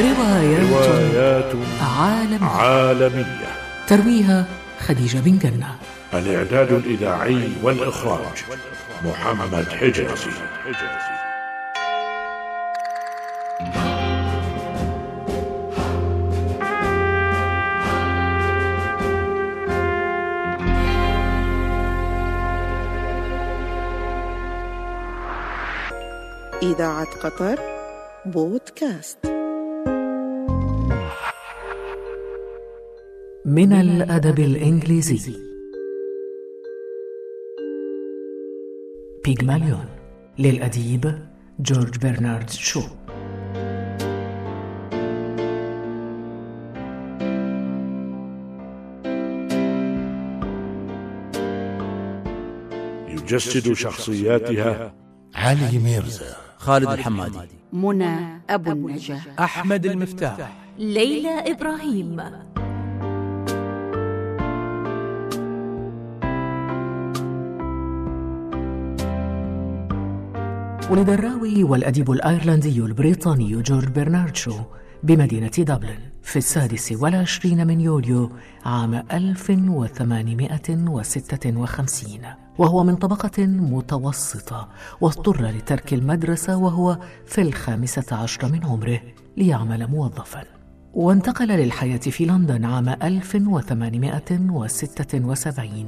روايات, روايات عالمية. عالمية. ترويها خديجة بن جنة. الإعداد الإذاعي والإخراج محمد حجازي. إذاعة قطر بودكاست. من الأدب الإنجليزي. بيغماليون للأديب جورج برنارد شو. يجسد شخصياتها. علي ميرزا. خالد الحمادي. منى أبو النجا أحمد المفتاح. ليلى إبراهيم. ولد الراوي والأديب الأيرلندي البريطاني جورج برنارد شو بمدينة دبلن في السادس والعشرين من يوليو عام 1856 وهو من طبقة متوسطة واضطر لترك المدرسة وهو في الخامسة عشر من عمره ليعمل موظفاً. وانتقل للحياة في لندن عام 1876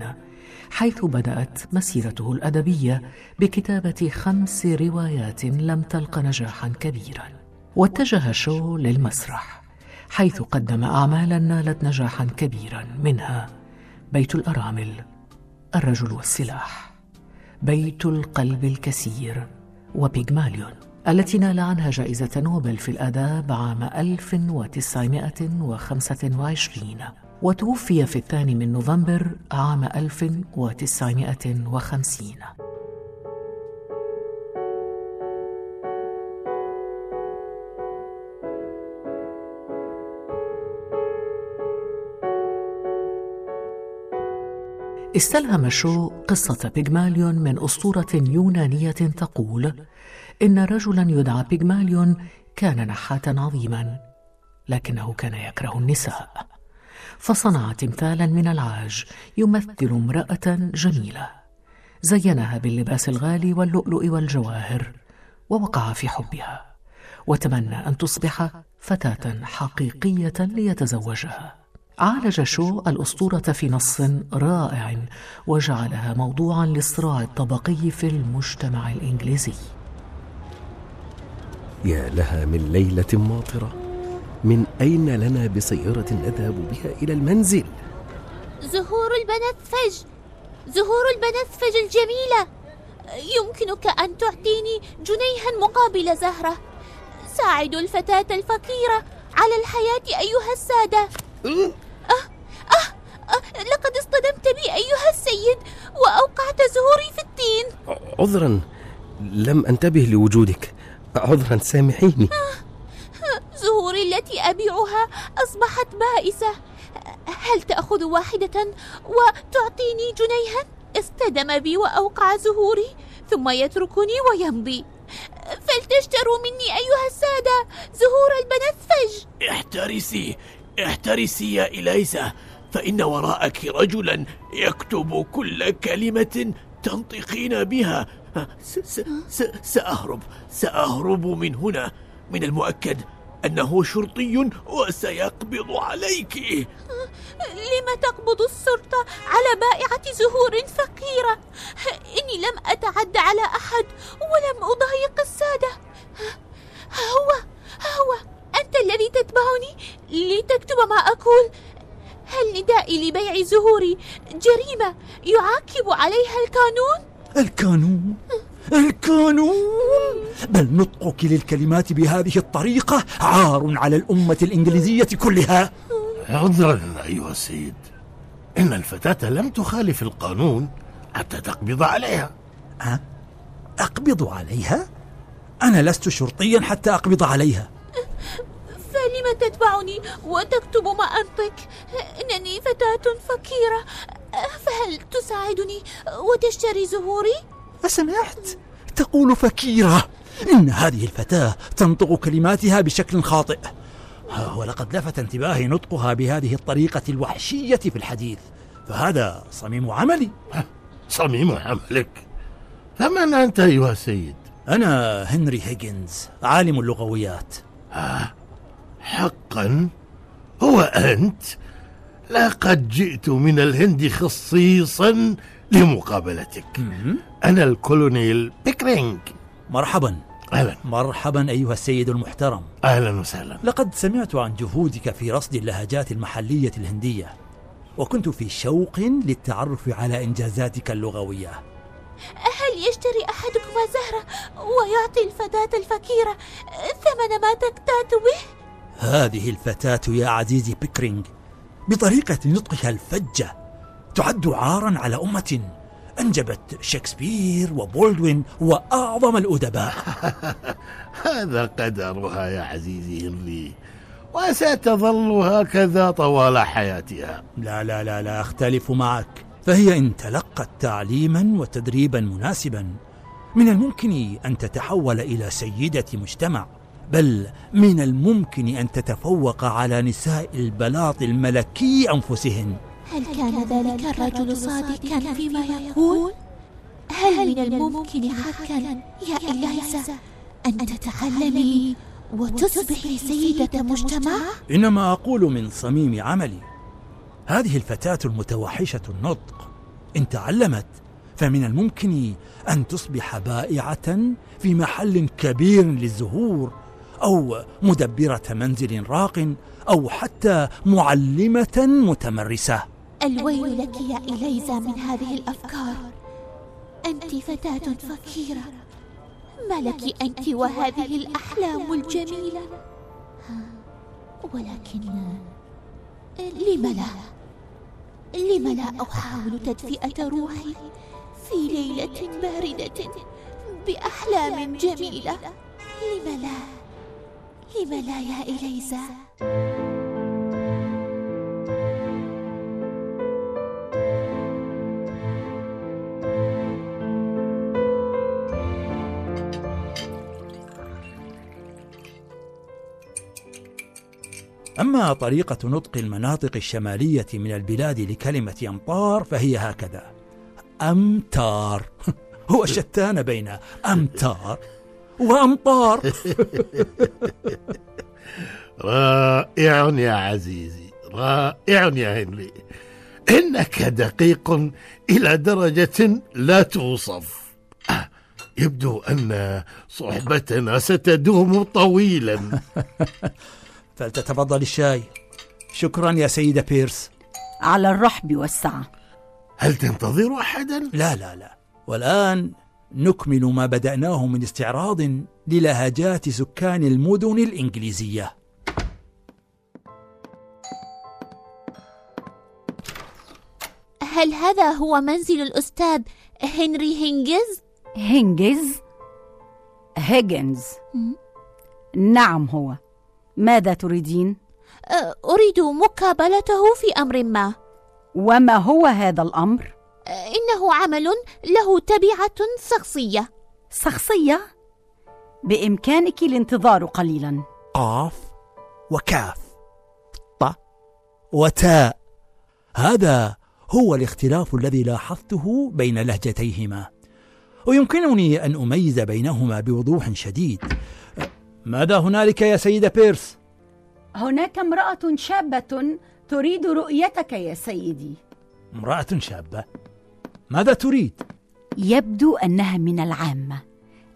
حيث بدأت مسيرته الأدبية بكتابة خمس روايات لم تلق نجاحا كبيرا. واتجه شو للمسرح حيث قدم أعمالا نالت نجاحا كبيرا منها بيت الأرامل الرجل والسلاح بيت القلب الكسير وبيغماليون التي نال عنها جائزة نوبل في الآداب عام 1925 وتوفي في الثاني من نوفمبر عام 1950 استلهم شو قصة بيغماليون من أسطورة يونانية تقول إن رجلا يدعى بيغماليون كان نحاتا عظيما لكنه كان يكره النساء. فصنع تمثالا من العاج يمثل امرأة جميلة. زينها باللباس الغالي واللؤلؤ والجواهر ووقع في حبها. وتمنى أن تصبح فتاة حقيقية ليتزوجها. عالج شو الأسطورة في نص رائع وجعلها موضوعا للصراع الطبقي في المجتمع الإنجليزي. يا لها من ليلة ماطرة. من أين لنا بسيارة نذهب بها إلى المنزل؟ زهور البنفسج زهور البنفسج الجميلة. يمكنك أن تعطيني جنيها مقابل زهرة. ساعدوا الفتاة الفقيرة على الحياة أيها السادة. أه أه أه لقد اصطدمت بي أيها السيد وأوقعت زهوري في الطين عذرا لم أنتبه لوجودك. عذرا سامحيني. التي أبيعها أصبحت بائسة. هل تأخذ واحدة وتعطيني جنيها؟ اصطدم بي وأوقع زهوري ثم يتركني ويمضي. فلتشتروا مني أيها السادة زهور البنفسج احترسي احترسي يا إليسا. فإن وراءك رجلا يكتب كل كلمة تنطقين بها. س س س سأهرب سأهرب من هنا من المؤكد. أنه شرطي وسيقبض عليك. لم تقبض السلطة على بائعة زهور فقيرة؟ إني لم أتعد على أحد ولم أضايق السادة. هو هو أنت الذي تتبعني لتكتب ما أقول؟ هل ندائي لبيع زهوري جريمة يعاقب عليها القانون؟ القانون القانون بل نطقك للكلمات بهذه الطريقة عار على الأمة الإنجليزية كلها. عذرا أيها السيد. إن الفتاة لم تخالف القانون حتى تقبض عليها. أه؟ أقبض عليها؟ أنا لست شرطيا حتى أقبض عليها. فلم تتبعني وتكتب ما أنطق؟ إنني فتاة فقيرة. فهل تساعدني وتشتري زهوري؟ أسمعت؟ تقول فكيرة إن هذه الفتاة تنطق كلماتها بشكل خاطئ ولقد لفت انتباهي نطقها بهذه الطريقة الوحشية في الحديث فهذا صميم عملي صميم عملك فمن أنت أيها السيد؟ أنا هنري هيجنز عالم اللغويات حقا هو أنت؟ لقد جئت من الهند خصيصا لمقابلتك. أنا الكولونيل بيكرينج. مرحبا. أهلا. مرحبا أيها السيد المحترم. أهلا وسهلا. لقد سمعت عن جهودك في رصد اللهجات المحلية الهندية وكنت في شوق للتعرف على إنجازاتك اللغوية. هل يشتري أحدكما زهرة ويعطي الفتاة الفقيرة ثمن ما تكتات به؟ هذه الفتاة يا عزيزي بيكرينج بطريقة نطقها الفجة. تعد عارا على أمة أنجبت شكسبير وبولدوين وأعظم الأدباء. هذا قدرها يا عزيزي هنري وستظل هكذا طوال حياتها. لا لا لا لا أختلف معك. فهي إن تلقت تعليما وتدريبا مناسبا من الممكن أن تتحول إلى سيدة مجتمع بل من الممكن أن تتفوق على نساء البلاط الملكي أنفسهن. هل كان ذلك الرجل صادقا فيما يقول؟ هل من الممكن حقا يا إليزا أن تتعلمي وتصبحي سيدة مجتمع؟ إنما أقول من صميم عملي هذه الفتاة المتوحشة النطق إن تعلمت فمن الممكن أن تصبح بائعة في محل كبير للزهور أو مدبرة منزل راق أو حتى معلمة متمرسة الويل لك يا إليزا من هذه الأفكار. أنت فتاة فقيرة. ما لك أنت وهذه الأحلام الجميلة؟ ولكن لم لا؟ لم لا أحاول تدفئة روحي في ليلة باردة بأحلام جميلة؟ لم لا. لم لا يا إليزا. أما طريقة نطق المناطق الشمالية من البلاد لكلمة أمطار فهي هكذا. أمتار. هو شتان بين أمتار وأمطار. رائع يا عزيزي رائع يا هنري. إنك دقيق إلى درجة لا توصف. آه، يبدو أن صحبتنا ستدوم طويلا. فلتتفضل الشاي. شكرا يا سيدة بيرس. على الرحب والسعة. هل تنتظر أحدا؟ لا لا لا. والآن نكمل ما بدأناه من استعراض للهجات سكان المدن الإنجليزية. هل هذا هو منزل الأستاذ هنري هينجز؟ هنجز هيجنز. نعم هو. ماذا تريدين؟ أه، أريد مقابلته في أمر ما. وما هو هذا الأمر؟ أه، إنه عمل له تبعة شخصية. شخصية؟ بإمكانك الانتظار قليلا. قاف وكاف. ط وتاء هذا هو الاختلاف الذي لاحظته بين لهجتيهما. ويمكنني أن أميز بينهما بوضوح شديد. ماذا هنالك يا سيدة بيرس؟ هناك امرأة شابة تريد رؤيتك يا سيدي امرأة شابة ماذا تريد؟ يبدو أنها من العامة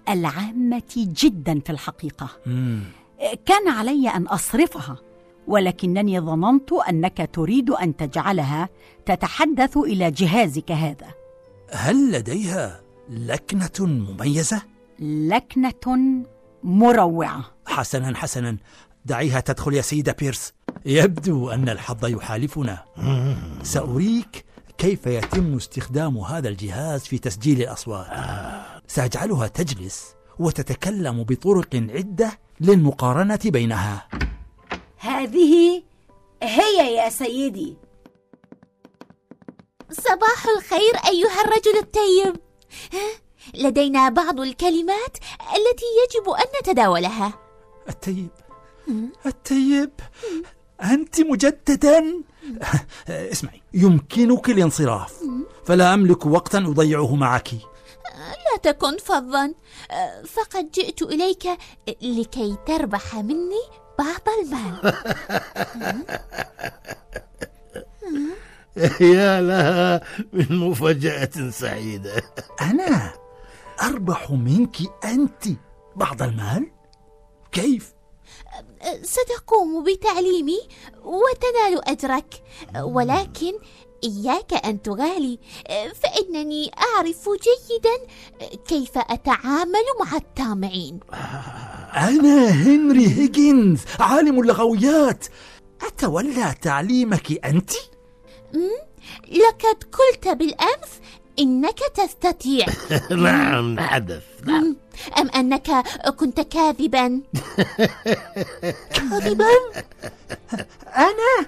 العامة جدا في الحقيقة مم. كان علي أن أصرفها ولكنني ظننت أنك تريد أن تجعلها تتحدث إلى جهازك هذا هل لديها لكنة مميزة؟ لكنة مروعة. حسنا حسنا. دعيها تدخل يا سيدة بيرس. يبدو أن الحظ يحالفنا. سأريك كيف يتم استخدام هذا الجهاز في تسجيل الأصوات. سأجعلها تجلس وتتكلم بطرق عدة للمقارنة بينها. هذه هي يا سيدي. صباح الخير أيها الرجل الطيب؟ لدينا بعض الكلمات التي يجب أن نتداولها. التيب. الطيب أنت مجددا. اسمعي. يمكنك الانصراف. فلا أملك وقتا أضيعه معك. لا تكن فظا. فقد جئت إليك لكي تربح مني بعض المال. يا لها من مفاجأة سعيدة. أنا؟ أربح منك أنت بعض المال؟ كيف؟ ستقوم بتعليمي وتنال أجرك ولكن إياك أن تغالي فإنني أعرف جيدا كيف أتعامل مع الطامعين أنا هنري هيجينز عالم اللغويات أتولى تعليمك أنت؟ لقد قلت بالأمس إنك تستطيع. نعم حدث. نعم. أم أنك كنت كاذبا؟ كاذبا؟ أنا؟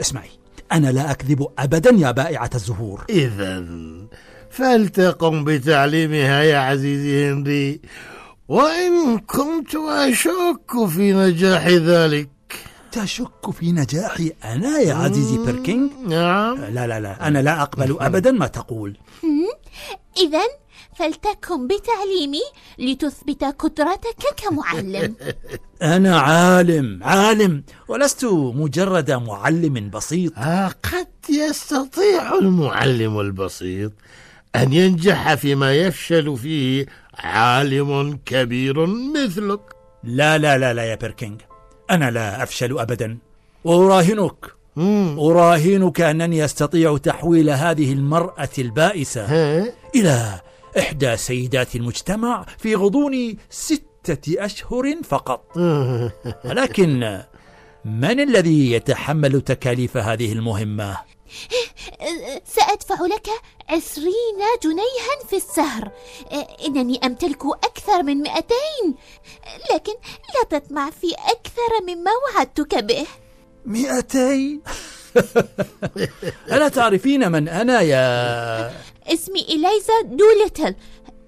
اسمعي أنا لا أكذب أبدا يا بائعة الزهور. إذا فلتقم بتعليمها يا عزيزي هنري. وإن كنت أشك في نجاح ذلك تشك في نجاحي أنا يا عزيزي بيركينج؟ نعم. لا لا لا أنا لا أقبل أبدا ما تقول. إذا فلتكن بتعليمي لتثبت قدرتك كمعلم. أنا عالم عالم ولست مجرد معلم بسيط. آه قد يستطيع المعلم البسيط أن ينجح فيما يفشل فيه عالم كبير مثلك. لا لا لا لا يا بيركينج أنا لا أفشل أبدا. وأراهنك. أراهنك أنني أستطيع تحويل هذه المرأة البائسة إلى إحدى سيدات المجتمع في غضون ستة أشهر فقط. ولكن من الذي يتحمل تكاليف هذه المهمة؟ سأدفع لك عشرين جنيها في السهر. إنني أمتلك أكثر من مئتين لكن لا تطمع في أكثر مما وعدتك به. مئتين؟ ألا تعرفين من أنا يا؟ اسمي إليزا دوليتل.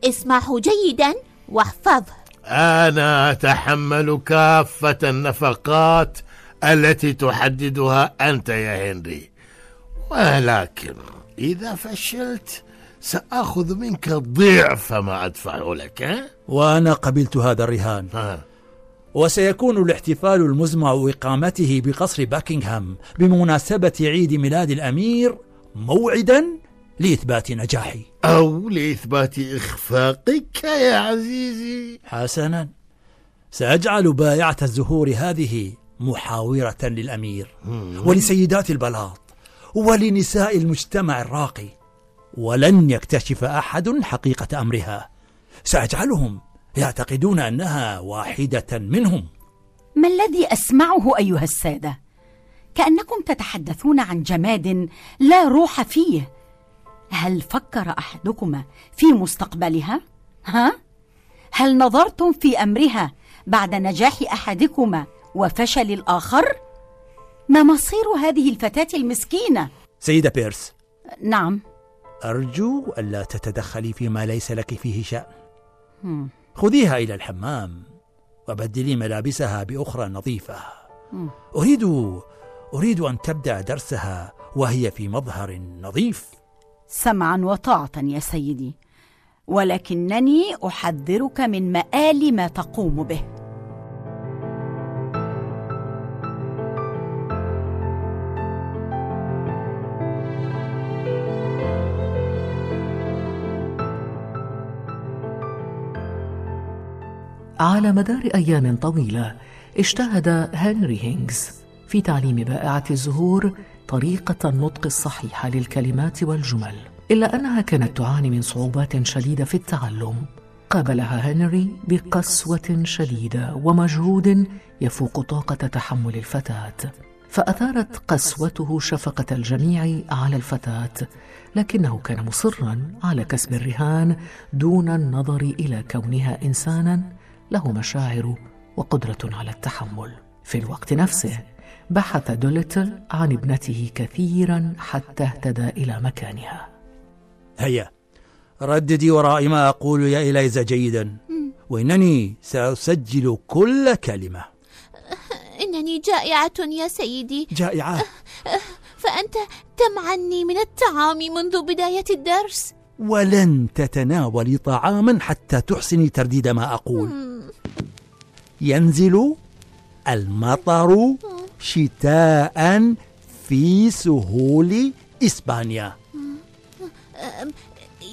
اسمعه جيدا واحفظه. أنا أتحمل كافة النفقات التي تحددها أنت يا هنري. ولكن إذا فشلت سأخذ منك ضعف ما أدفع لك ها؟ وأنا قبلت هذا الرهان. ها. وسيكون الاحتفال المزمع إقامته بقصر باكنغهام بمناسبة عيد ميلاد الأمير موعدا لإثبات نجاحي. أو لإثبات إخفاقك يا عزيزي. حسنا. سأجعل بائعة الزهور هذه محاورة للأمير ولسيدات البلاط. ولنساء المجتمع الراقي ولن يكتشف أحد حقيقة أمرها سأجعلهم يعتقدون أنها واحدة منهم ما الذي أسمعه أيها السادة؟ كأنكم تتحدثون عن جماد لا روح فيه هل فكر أحدكما في مستقبلها؟ ها؟ هل نظرتم في أمرها بعد نجاح أحدكما وفشل الآخر؟ ما مصير هذه الفتاة المسكينة؟ سيدة بيرس. نعم. أرجو ألا تتدخلي فيما ليس لك فيه شأن. خذيها إلى الحمام وبدلي ملابسها بأخرى نظيفة. أريد أريد أن تبدأ درسها وهي في مظهر نظيف. سمعا وطاعة يا سيدي ولكنني أحذرك من مآل ما تقوم به. على مدار أيام طويلة اجتهد هنري هينغز في تعليم بائعة الزهور طريقة النطق الصحيحة للكلمات والجمل إلا أنها كانت تعاني من صعوبات شديدة في التعلم. قابلها هنري بقسوة شديدة ومجهود يفوق طاقة تحمل الفتاة فأثارت قسوته شفقة الجميع على الفتاة لكنه كان مصرا على كسب الرهان دون النظر إلى كونها إنسانا له مشاعر وقدرة على التحمل. في الوقت نفسه بحث دوليتل عن ابنته كثيرا حتى اهتدى إلى مكانها. هيا رددي وراء ما أقول يا إليزا جيدا. وإنني سأسجل كل كلمة. إنني جائعة يا سيدي. جائعة؟ فأنت تمعني من الطعام منذ بداية الدرس. ولن تتناولي طعاما حتى تحسني ترديد ما أقول. ينزل المطر شتاء في سهول إسبانيا.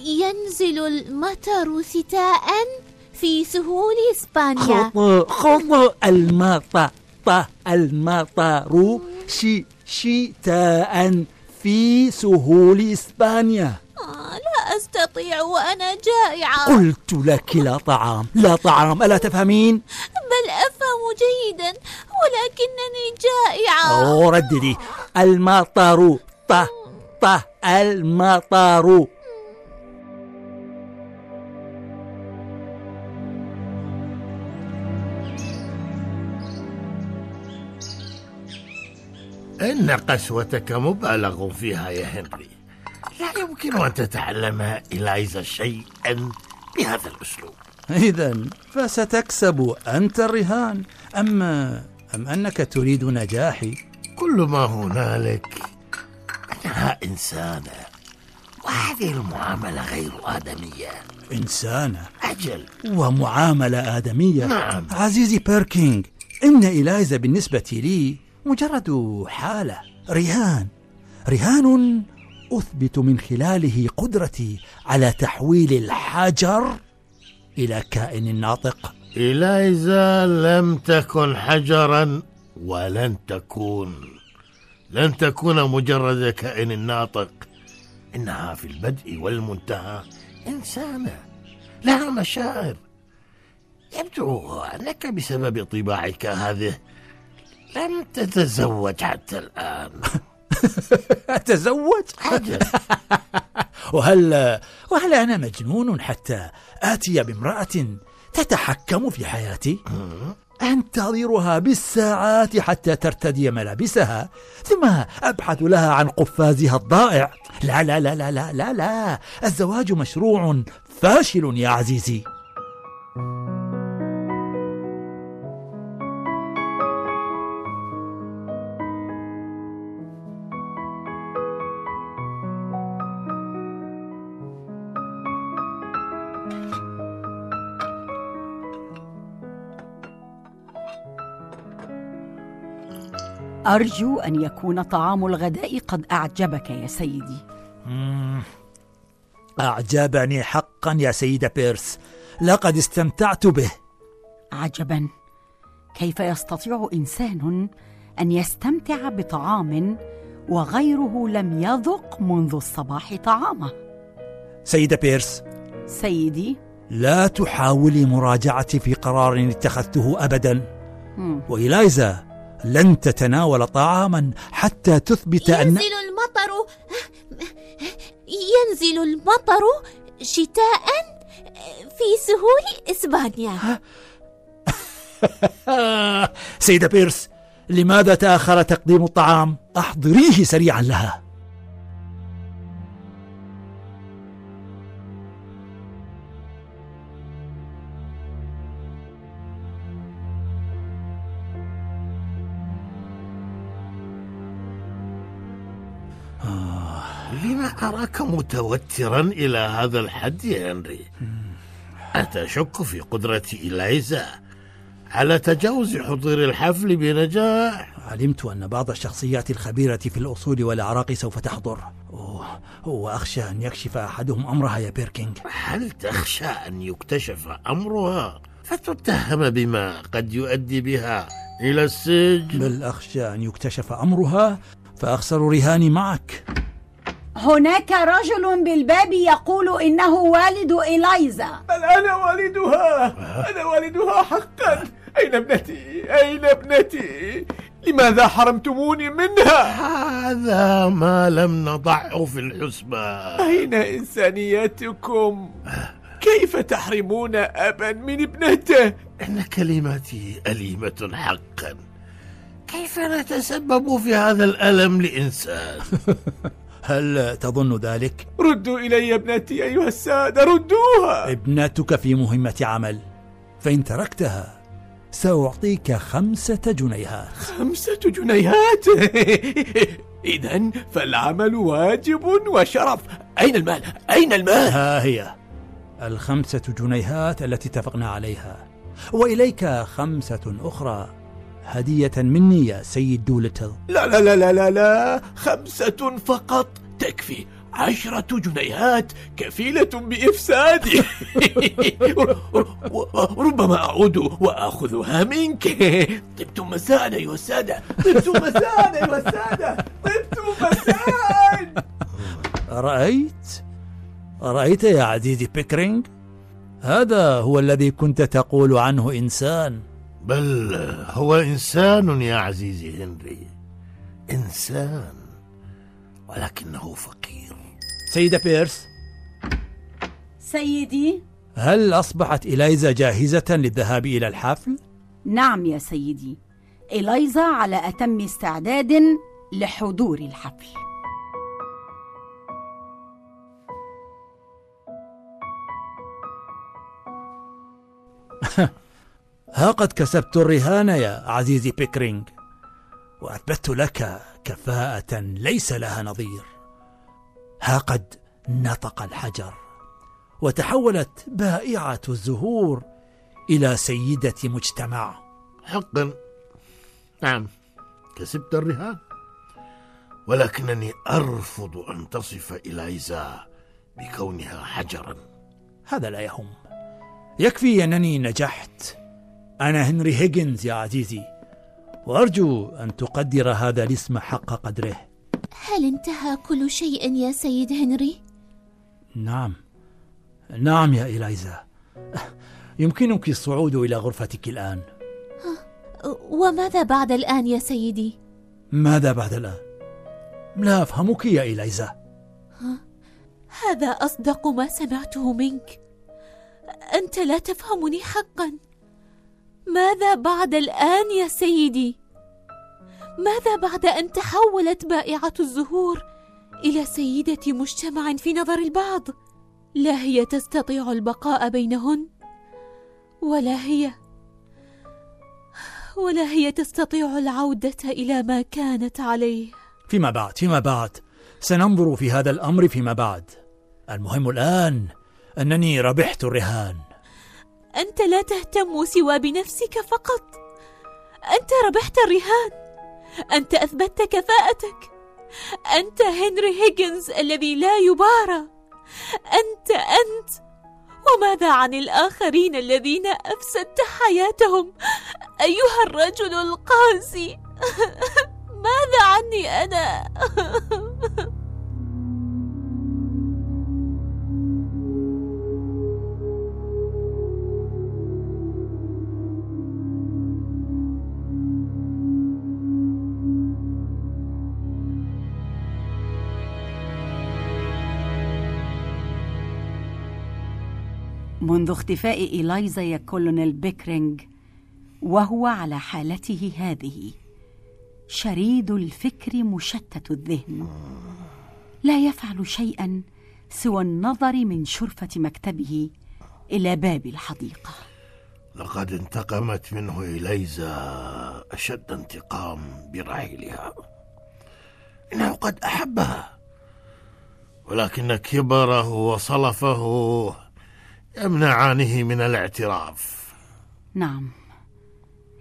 ينزل المطر شتاء في سهول إسبانيا. خطأ خطأ المطر المطر شتاء في سهول إسبانيا. آه، لا أستطيع وأنا جائعة. قلت لك لا طعام. لا طعام. ألا تفهمين؟ بل أفهم جيدا ولكنني جائعة. أوه رددي. المطر ط ط المطر. إن قسوتك مبالغ فيها يا هنري. لا يمكن أن تتعلم إلايزا شيئا بهذا الأسلوب. إذا فستكسب أنت الرهان أما أم أنك تريد نجاحي؟ كل ما هنالك أنها إنسانة وهذه المعاملة غير آدمية. إنسانة. أجل. ومعاملة آدمية؟ نعم. عزيزي بيركينج إن إلايزا بالنسبة لي مجرد حالة. رهان. رهان أثبت من خلاله قدرتي على تحويل الحجر إلى كائن ناطق. إلايزا لم تكن حجرا ولن تكون. لن تكون مجرد كائن ناطق. إنها في البدء والمنتهى إنسانة. لها مشاعر. يبدو أنك بسبب طباعك هذه لم تتزوج حتى الآن. أتزوج؟ وهل وهل أنا مجنون حتى آتي بامرأة تتحكم في حياتي؟ أنتظرها بالساعات حتى ترتدي ملابسها ثم أبحث لها عن قفازها الضائع. لا لا لا لا لا لا لا. الزواج مشروع فاشل يا عزيزي. أرجو أن يكون طعام الغداء قد أعجبك يا سيدي. أعجبني حقا يا سيدة بيرس. لقد استمتعت به. عجبا. كيف يستطيع إنسان أن يستمتع بطعام وغيره لم يذق منذ الصباح طعامه؟ سيدة بيرس. سيدي. لا تحاولي مراجعتي في قرار اتخذته أبدا. وإلايزا لن تتناول طعاما حتى تثبت أن ينزل المطر. ينزل المطر شتاء في سهول إسبانيا. سيدة بيرس لماذا تأخر تقديم الطعام؟ أحضريه سريعا لها. أراك متوترا إلى هذا الحد يا هنري. أتشك في قدرة إلايزا على تجاوز حضور الحفل بنجاح؟ علمت أن بعض الشخصيات الخبيرة في الأصول والأعراق سوف تحضر. أوه، وأخشى أن يكشف أحدهم أمرها يا بيركينج هل تخشى أن يكتشف أمرها؟ فتتهم بما قد يؤدي بها إلى السجن؟ بل أخشى أن يكتشف أمرها فأخسر رهاني معك. هناك رجل بالباب يقول إنه والد إلايزا بل أنا والدها. أنا والدها حقا. أين ابنتي؟ أين ابنتي؟ لماذا حرمتموني منها؟ هذا ما لم نضعه في الحسبان أين إنسانيتكم؟ كيف تحرمون أبا من ابنته؟ إن كلماتي أليمة حقا. كيف نتسبب في هذا الألم لإنسان؟ هل تظن ذلك؟ ردوا إلي ابنتي أيها السادة ردوها ابنتك في مهمة عمل فإن تركتها سأعطيك خمسة جنيهات خمسة جنيهات إذا فالعمل واجب وشرف أين المال؟ أين المال؟ ها هي الخمسة جنيهات التي اتفقنا عليها وإليك خمسة أخرى هدية مني يا سيد دولتل. لا لا لا لا لا لا. خمسة فقط. تكفي. عشرة جنيهات كفيلة بإفسادي. ربما أعود وأخذها منك. طبتم مساء أيها السادة طبتم مساء أيها السادة طبتم مساء رأيت؟ رأيت يا عزيزي بيكرينج؟ هذا هو الذي كنت تقول عنه إنسان. بل هو إنسان يا عزيزي هنري. إنسان ولكنه فقير. سيدة بيرس. سيدي. هل أصبحت إليزا جاهزة للذهاب إلى الحفل؟ نعم يا سيدي. إليزا على أتم استعداد لحضور الحفل. ها قد كسبت الرهان يا عزيزي بيكرينج وأثبتت لك كفاءة ليس لها نظير. ها قد نطق الحجر وتحولت بائعة الزهور إلى سيدة مجتمع. حقا. نعم كسبت الرهان. ولكنني أرفض أن تصف إليزا بكونها حجرا. هذا لا يهم. يكفي أنني نجحت. أنا هنري هيجنز يا عزيزي وأرجو أن تقدر هذا الاسم حق قدره. هل انتهى كل شيء يا سيد هنري؟ نعم. نعم يا إليزا. يمكنك الصعود إلى غرفتك الآن. وماذا بعد الآن يا سيدي؟ ماذا بعد الآن؟ لا أفهمك يا إليزا. هذا أصدق ما سمعته منك. أنت لا تفهمني حقا. ماذا بعد الآن يا سيدي؟ ماذا بعد أن تحولت بائعة الزهور إلى سيدة مجتمع في نظر البعض؟ لا هي تستطيع البقاء بينهن ولا هي ولا هي تستطيع العودة إلى ما كانت عليه فيما بعد فيما بعد سننظر في هذا الأمر فيما بعد المهم الآن أنني ربحت الرهان أنت لا تهتم سوى بنفسك فقط. أنت ربحت الرهان. أنت أثبتت كفاءتك. أنت هنري هيجنز الذي لا يبارى. أنت أنت. وماذا عن الآخرين الذين أفسدت حياتهم؟ أيها الرجل القاسي. ماذا عني أنا؟ منذ اختفاء إيلايزا يا كولونيل بيكرينج وهو على حالته هذه. شريد الفكر مشتت الذهن. لا يفعل شيئا سوى النظر من شرفة مكتبه إلى باب الحديقة. لقد انتقمت منه إيلايزا أشد انتقام برحيلها. إنه قد أحبها ولكن كبره وصلفه يمنعانه من الاعتراف. نعم.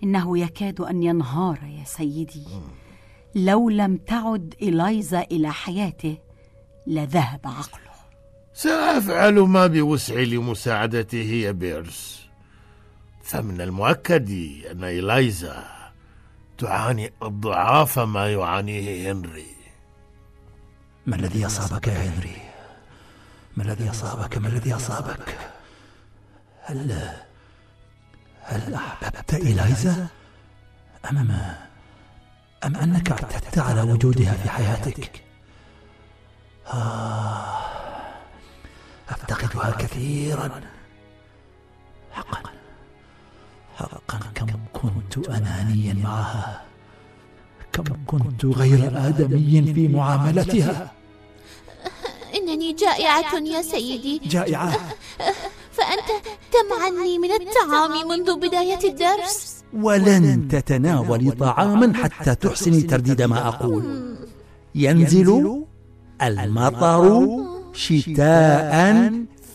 إنه يكاد أن ينهار يا سيدي. لو لم تعد إلايزا إلى حياته لذهب عقله. سأفعل ما بوسعي لمساعدته يا بيرس. فمن المؤكد أن إلايزا تعاني أضعاف ما يعانيه هنري. ما الذي أصابك يا هنري؟ ما الذي أصابك؟ ما الذي أصابك؟ هل هل أحببت إليزا؟ أم أم أنك اعتدت على وجودها في حياتك؟ آه أفتقدها كثيرا. حقا. حقا. كم كنت أنانيا معها. كم كنت غير آدمي في معاملتها. إنني جائعة يا سيدي. جائعة. فأنت تمعني من الطعام منذ بداية الدرس. ولن تتناولي طعاما حتى تحسني ترديد ما أقول. ينزل المطر شتاء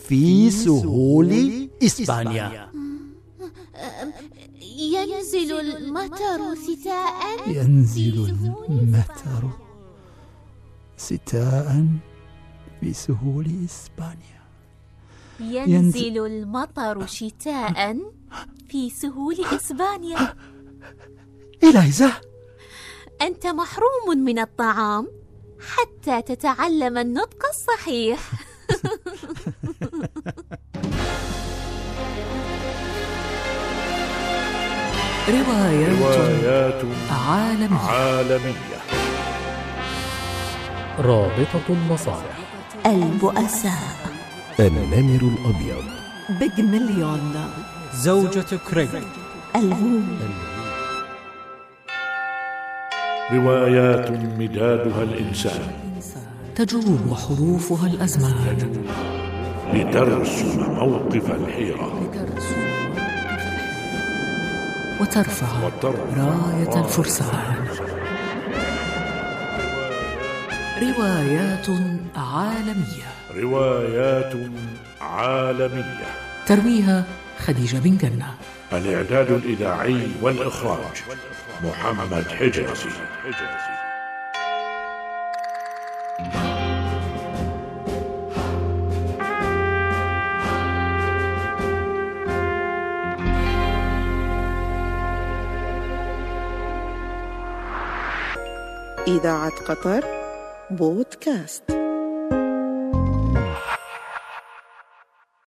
في سهول إسبانيا. ينزل المطر شتاء ينزل المطر شتاء في سهول إسبانيا. ينزل المطر شتاء في سهول إسبانيا. إليزا أنت محروم من الطعام حتى تتعلم النطق الصحيح. روايات روايات عالمية. عالمية. رابطة المصالح. البؤساء. النمر الأبيض. بيج مليون زوجة كريغ الهوم روايات مدادها الإنسان. تجوب حروفها الأزمان. لترسم موقف الحيرة. وترفع وترفع راية. الفرسان. روايات عالمية. روايات عالمية. ترويها خديجة بن جنة. الإعداد الإذاعي والإخراج محمد حجازي إذاعة قطر بودكاست.